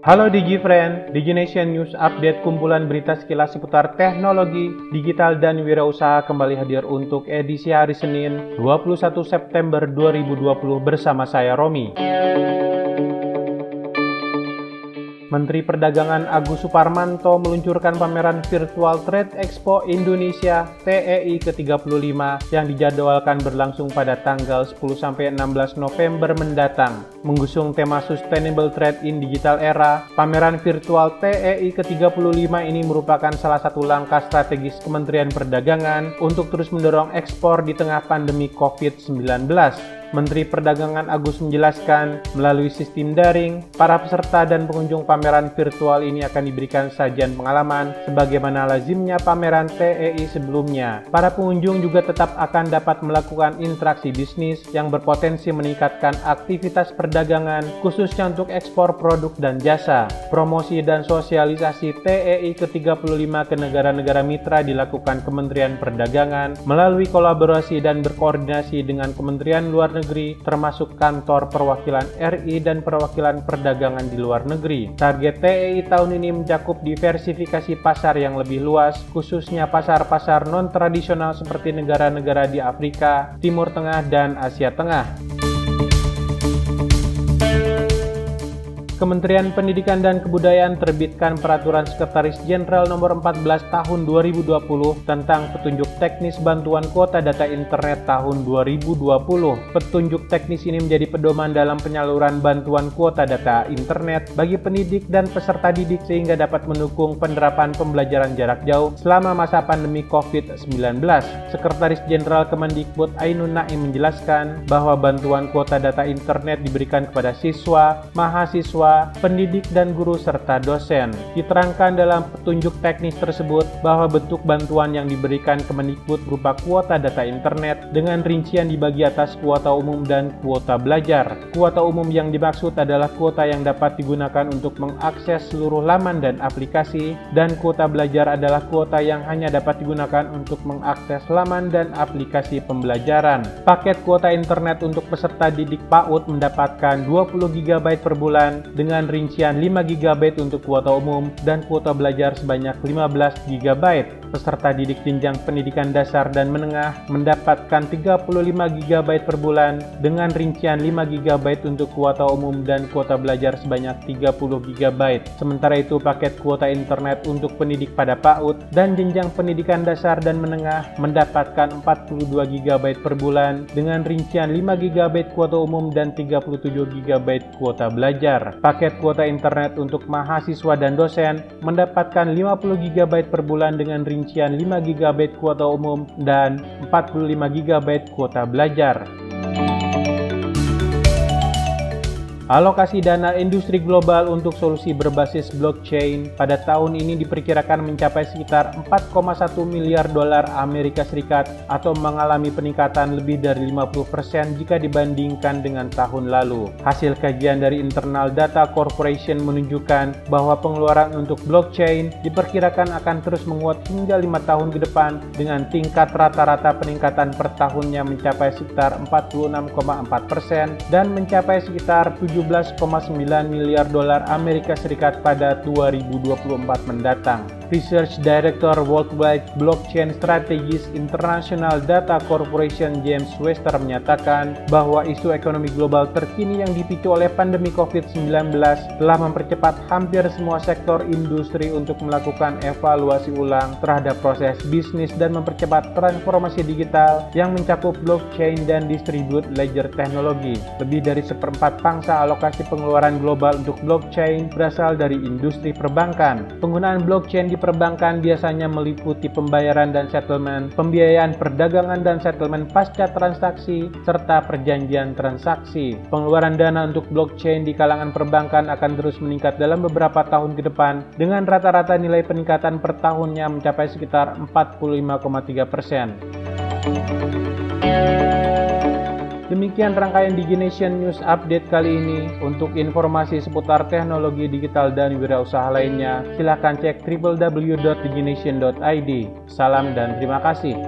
Halo DigiFriend, DigiNation News Update kumpulan berita sekilas seputar teknologi, digital dan wirausaha kembali hadir untuk edisi hari Senin 21 September 2020 bersama saya Romi. Menteri Perdagangan Agus Suparmanto meluncurkan pameran Virtual Trade Expo Indonesia TEI ke-35 yang dijadwalkan berlangsung pada tanggal 10-16 November mendatang. Mengusung tema Sustainable Trade in Digital Era, pameran virtual TEI ke-35 ini merupakan salah satu langkah strategis Kementerian Perdagangan untuk terus mendorong ekspor di tengah pandemi COVID-19. Menteri Perdagangan Agus menjelaskan, melalui sistem daring, para peserta dan pengunjung pameran virtual ini akan diberikan sajian pengalaman sebagaimana lazimnya pameran TEI sebelumnya. Para pengunjung juga tetap akan dapat melakukan interaksi bisnis yang berpotensi meningkatkan aktivitas perdagangan khususnya untuk ekspor produk dan jasa. Promosi dan sosialisasi TEI ke-35 ke negara-negara mitra dilakukan Kementerian Perdagangan melalui kolaborasi dan berkoordinasi dengan Kementerian Luar Negeri negeri, termasuk kantor perwakilan RI dan perwakilan perdagangan di luar negeri. Target TEI tahun ini mencakup diversifikasi pasar yang lebih luas, khususnya pasar-pasar non-tradisional seperti negara-negara di Afrika, Timur Tengah, dan Asia Tengah. Kementerian Pendidikan dan Kebudayaan terbitkan Peraturan Sekretaris Jenderal Nomor 14 Tahun 2020 tentang petunjuk teknis bantuan kuota data internet tahun 2020. Petunjuk teknis ini menjadi pedoman dalam penyaluran bantuan kuota data internet bagi pendidik dan peserta didik sehingga dapat mendukung penerapan pembelajaran jarak jauh selama masa pandemi COVID-19. Sekretaris Jenderal Kemendikbud Ainun Naim menjelaskan bahwa bantuan kuota data internet diberikan kepada siswa, mahasiswa, pendidik dan guru serta dosen. Diterangkan dalam petunjuk teknis tersebut bahwa bentuk bantuan yang diberikan Kemendikbud berupa kuota data internet dengan rincian dibagi atas kuota umum dan kuota belajar. Kuota umum yang dimaksud adalah kuota yang dapat digunakan untuk mengakses seluruh laman dan aplikasi dan kuota belajar adalah kuota yang hanya dapat digunakan untuk mengakses laman dan aplikasi pembelajaran. Paket kuota internet untuk peserta didik PAUD mendapatkan 20 GB per bulan dengan rincian 5 GB untuk kuota umum dan kuota belajar sebanyak 15 GB. Peserta didik jenjang pendidikan dasar dan menengah mendapatkan 35 GB per bulan dengan rincian 5 GB untuk kuota umum dan kuota belajar sebanyak 30 GB. Sementara itu paket kuota internet untuk pendidik pada PAUD dan jenjang pendidikan dasar dan menengah mendapatkan 42 GB per bulan dengan rincian 5 GB kuota umum dan 37 GB kuota belajar. Paket kuota internet untuk mahasiswa dan dosen mendapatkan 50 GB per bulan dengan rincian 5 GB kuota umum dan 45 GB kuota belajar. Alokasi dana industri global untuk solusi berbasis blockchain pada tahun ini diperkirakan mencapai sekitar 4,1 miliar dolar Amerika Serikat atau mengalami peningkatan lebih dari 50% jika dibandingkan dengan tahun lalu. Hasil kajian dari Internal Data Corporation menunjukkan bahwa pengeluaran untuk blockchain diperkirakan akan terus menguat hingga lima tahun ke depan dengan tingkat rata-rata peningkatan per tahunnya mencapai sekitar 46,4% dan mencapai sekitar 7 17,9 miliar dolar Amerika Serikat pada 2024 mendatang. Research Director Worldwide Blockchain Strategies International Data Corporation James Wester menyatakan bahwa isu ekonomi global terkini yang dipicu oleh pandemi COVID-19 telah mempercepat hampir semua sektor industri untuk melakukan evaluasi ulang terhadap proses bisnis dan mempercepat transformasi digital yang mencakup blockchain dan distribute ledger teknologi. Lebih dari seperempat pangsa alokasi pengeluaran global untuk blockchain berasal dari industri perbankan. Penggunaan blockchain di perbankan biasanya meliputi pembayaran dan settlement, pembiayaan perdagangan dan settlement pasca transaksi, serta perjanjian transaksi. Pengeluaran dana untuk blockchain di kalangan perbankan akan terus meningkat dalam beberapa tahun ke depan, dengan rata-rata nilai peningkatan per tahunnya mencapai sekitar 45,3 persen. Demikian rangkaian DigiNation News Update kali ini. Untuk informasi seputar teknologi digital dan wirausaha lainnya, silakan cek www.digination.id. Salam dan terima kasih.